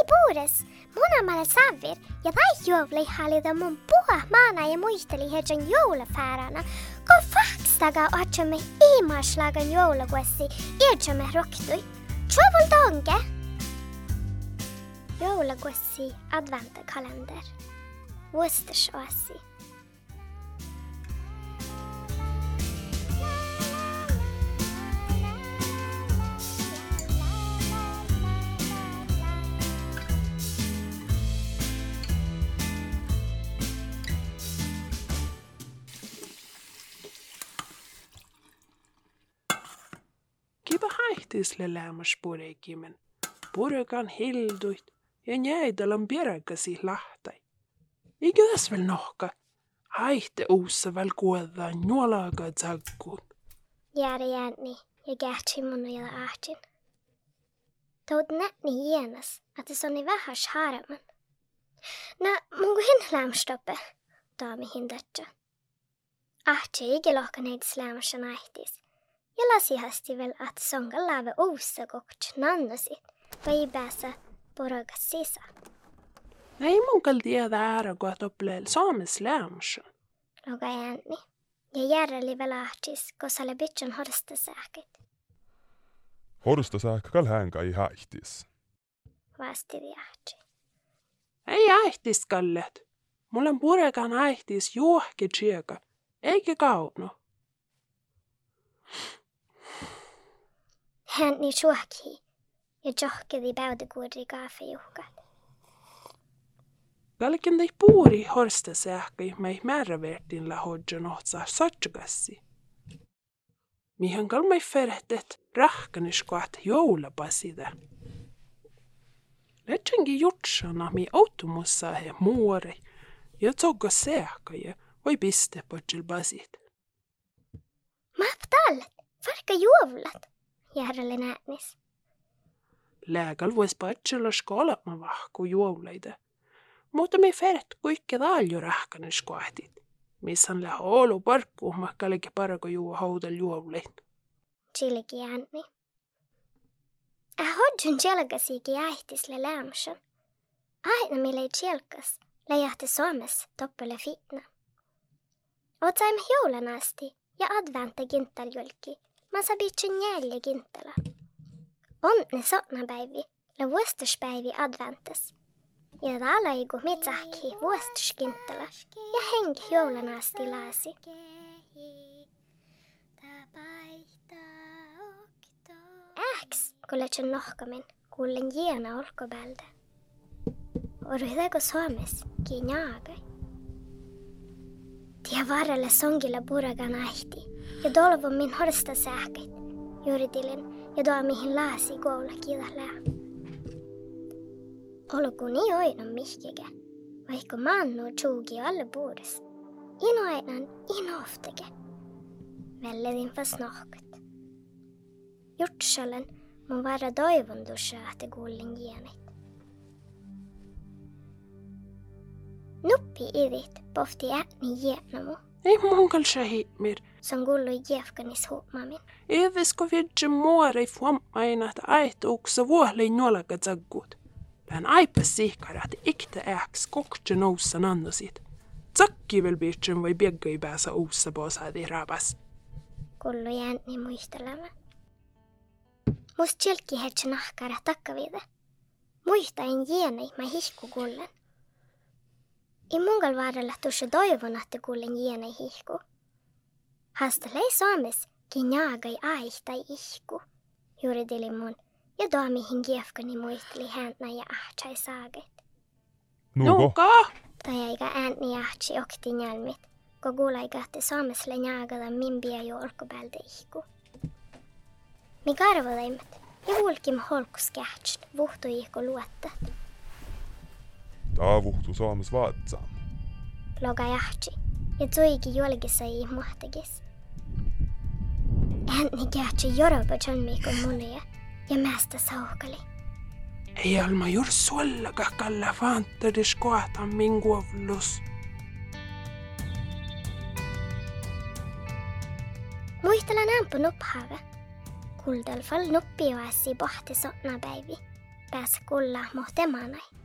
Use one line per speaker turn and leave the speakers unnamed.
Hei puures, munamalle savir ja päihjuovli hallita mun puha maana ja muisteli hetken joulafäärana, kun fakstaga otsamme imaslagan joulukuessi iltsamme roktui. Trouble donke! Joulukuessi adventakalender. Worcestershire.
Kiva haihtisle lämmas purekimen. Purekan hilduit ja jäidal on pierekasi lahtai. Eikä tässä veel nohka. Haihte uussa väl kuolla nuolaga tsagkuun.
Jäädä jääni ja kähtsi mun ja ahtin. Tout nätni jänas, että se on niin vähän harman. No, mun kuin hin lämstoppe, taami hindettä. Ahti eikä lohka neitä slämmässä naihtis. Ja lasihasti vel, että songa lave uussa kokt nannasit, vai päässä porogas sisään.
Ei mun kal tiedä ära kun topleel saames lämmässä.
Loga jääni. Ja järjeli vel ahtis, kun sä bitson horsta säkit.
Horsta saakka kal hänkä ei haihtis.
Vasti vi ahti.
Ei aihtis kallet. Mulla on purekan aihtis juohki tsieka. Eikä kauno.
كان يشوحكي يجحكذي بعد قوري قافي يوكات
Välken dei puuri horste sähkei mei määrävertin lahodjon ohtsaa sotsukassi. Mihän kalmai ferhtet rahkaniskuat joulapasida. Letsengi jutsana mi automussa he muori ja tsoga sähkei voi piste potsil basit.
Mahtal, farka juovlat. Järjelle näänis.
Lääkal vois potsella skolama vahku juoleida. Mutta me fert kuikke talju rahkaniskoatit. Missan lähe olu parkku mahkalegi parago juua houdel juovlein.
Chiliki jänni. Äh hodjun tjelgasiiki jäihtisle lämsön. Aina mille tjelkas, läjahti Suomessa toppele fitna. Otsaimme joulan asti ja advente gintaljulki. Mä sabitsin jälje gintala. Onne sotnapäivi ja vuostuspäivi adventes. Ja kun mitsahki vuostusgintala ja henki joulan asti laasi. Äks, kun lähtsin nohkamin, kuulen jiena olkopäällä. Oruhdako Suomessa kiinjaagai? Tia varrelle songilla puragan ahti Ja Dolvo min horsta sähköt juuritilin ja tuo mihin lääsi koulu kiitellä. Olkuni oinon mihkekä, vaikka mannu tjuuki alle puudes. Ino aina ino ofteke. Välledin fast nohkat. Jutsalen mun vara toivon tuossa ahte kuulin kienit. Nuppi idit pohti ääni jienomu.
Ei kal shahimir.
som gullu jäfkanis huomamin.
Evesko viedje muore fuammaina, että ait uksa vuohle nuolaga tsaggut. Län aipas sihkara, että ikta äks kokje noussa nannosit. Tsakki vel biitsen voi bieggai päässä uussa posaadi rabas.
Kullu jänni muistelema. Must tjelki hetsi nahkara takkavide. Muista en jienei mä hihku kullen. I mungal vaaralla tuossa toivon, että kullen jienei hihku. Hastalei Suomessa kinjaagai aihtai ihku. Juuri tili mun. Ja tuo mihin kiefkani muisteli häntä ja ahtai saaget.
Nuuko?
Nuka!
Tai eikä ääni ahti okti nälmit. Kun kuulai kahti Suomessa njaagada min pia jo olkupäältä ihku. Mi karvaleimet. Ja vulkim holkus kähtst. Vuhtu ihku luotta.
Taavuhtu Saames vaatsam.
Loga jahti. Ja tuiki julkissa ei muhtegis. Ääni kähtsi joropa John munia. Ja mästä sauhkali.
Ei alma jur suolla kakalla fantadis koata min kuovlus.
Muistelen ämpö nupphave. Kuldal fall nuppi jo ässi pohti sotna päivi. pääs kulla mohtemanai.